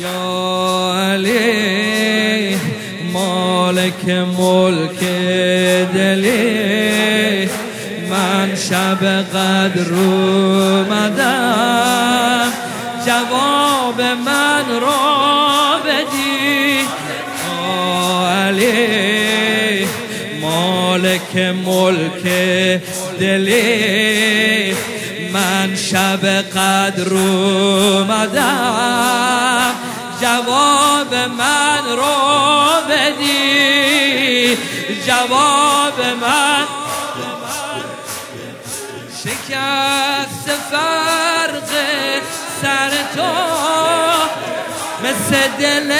یا علی مالک ملک دلی من شب قدر اومدم جواب من را بدی علی مالک ملک دلی من شب قدر اومدم. جواب من رو بدی. جواب من. شکست فرق سر تو. مثل دل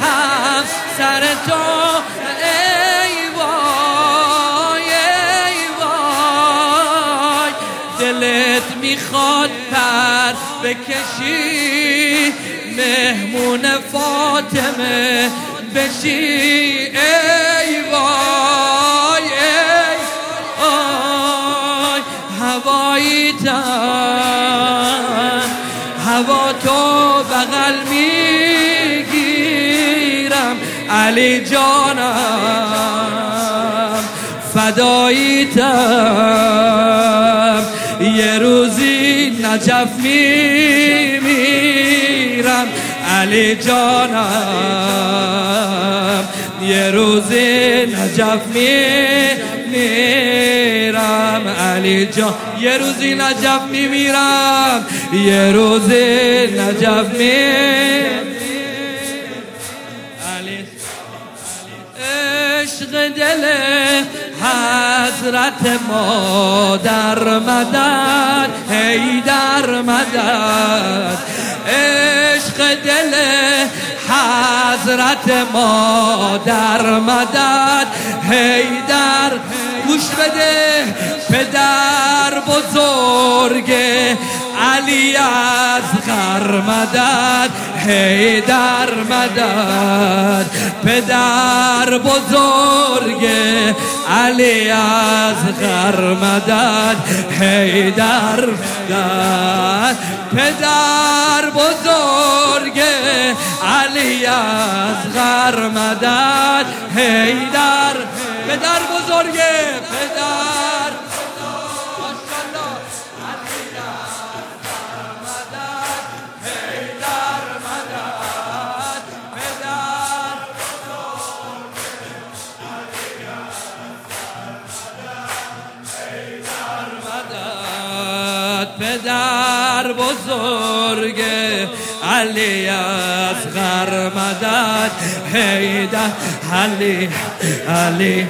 هم سر تو. دلت می‌خواد پر بکشی. مهمون فاطمه بشی. ای وای ای آی هوایی تن هوا تو بغل می‌گیرم. علی جانم فدایی تم یه روزی نجف میمیرم. علی جانم یه روزی نجف میمیرم. علی جان یه روزی نجف میمیرم. یه روزی نجف میمیرم. عشق دل حضرت ما در مدد هی در مدد. عشق دل حضرت ما در مدد. هی در گوش بده پدر بزرگ علی از مدد هی در مدد. پدر بزرگ علی از غر مدد هی در مدد. پدر بزرگ علی از غر مدد هی در پدر بزرگ پدر بزرگ علی از غر مدد. هیدر علی علی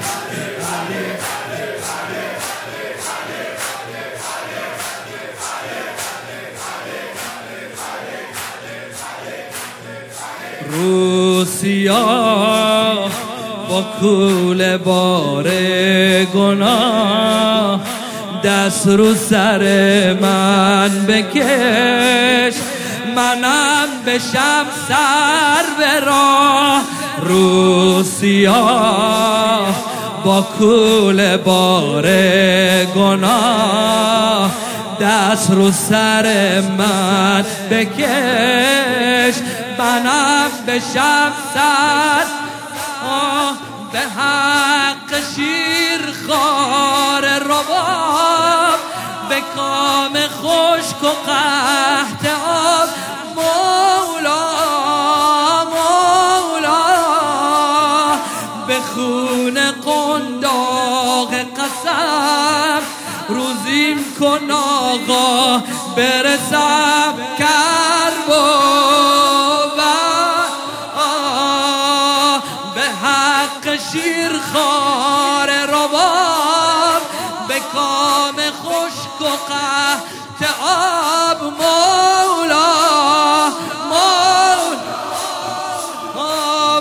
روسیا با کول بار گناه. دست رو سر من بکش. منم بشم سر به راه. روسیا با کول بار گناه. دست رو سر من بکش. منم بشم سر. به حق شیر. خار رباب به کام خشک و قحط آب. مولا مولا به خون قنداق قسم روزیم کن آقا برسم کربو کام خشک و قحط آب مولا مولا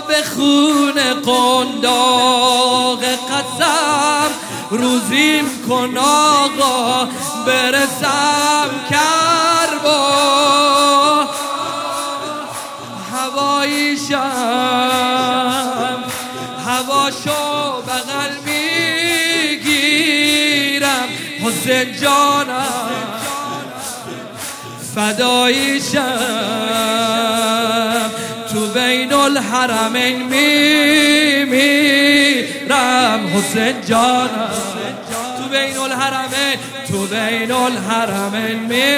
به خون قنداق قسم روزیم کن آقا برسم کربا جانم فدایشم بین الحرمین می میرم حسین جانم تو بین الحرمین تو بین الحرمین می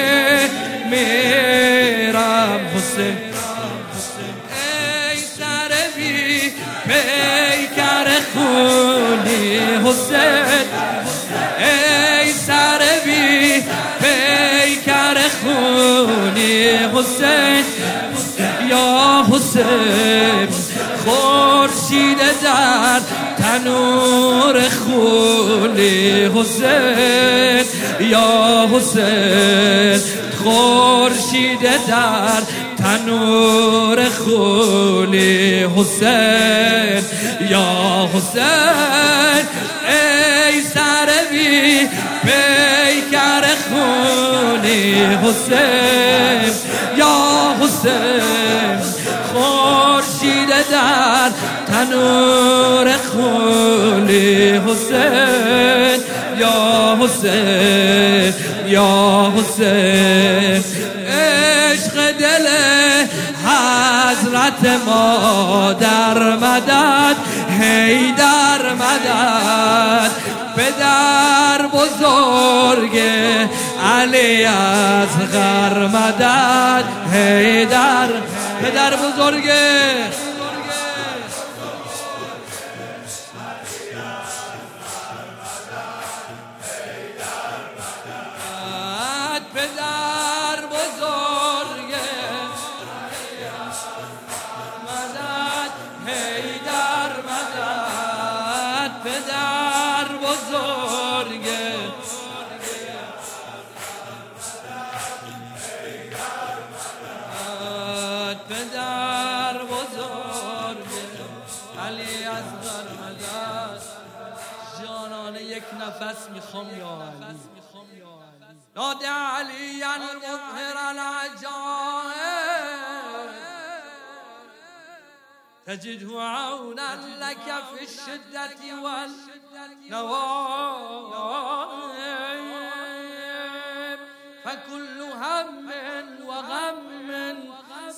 میرم حسین خونی حسین. یا حسین خورشید در تنور خونی حسین یا حسین خورشید در تنور خونی حسین یا حسین ای سر بی حسین یا حسین خورشید در تنور خونی حسین یا حسین یا حسین. عشق دل حضرت ما در مدد هی در مدد. پدر بزرگ علی از غر مدد هی در پدر بزرگ پدر بزرگ علی از مدد. جانانه یک نفس می‌خوام یا علی. نادى عليا المظهر العجائب تجده عونا لك في الشدة والنوائب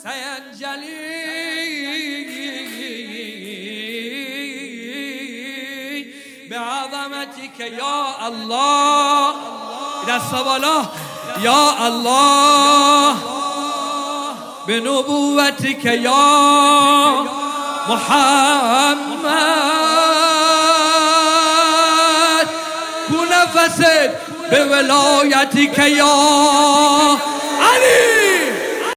سينجلي بعظمتك يا الله. إلى الله يا الله. بنبوتك يا محمد. كل فسد بولايتك يا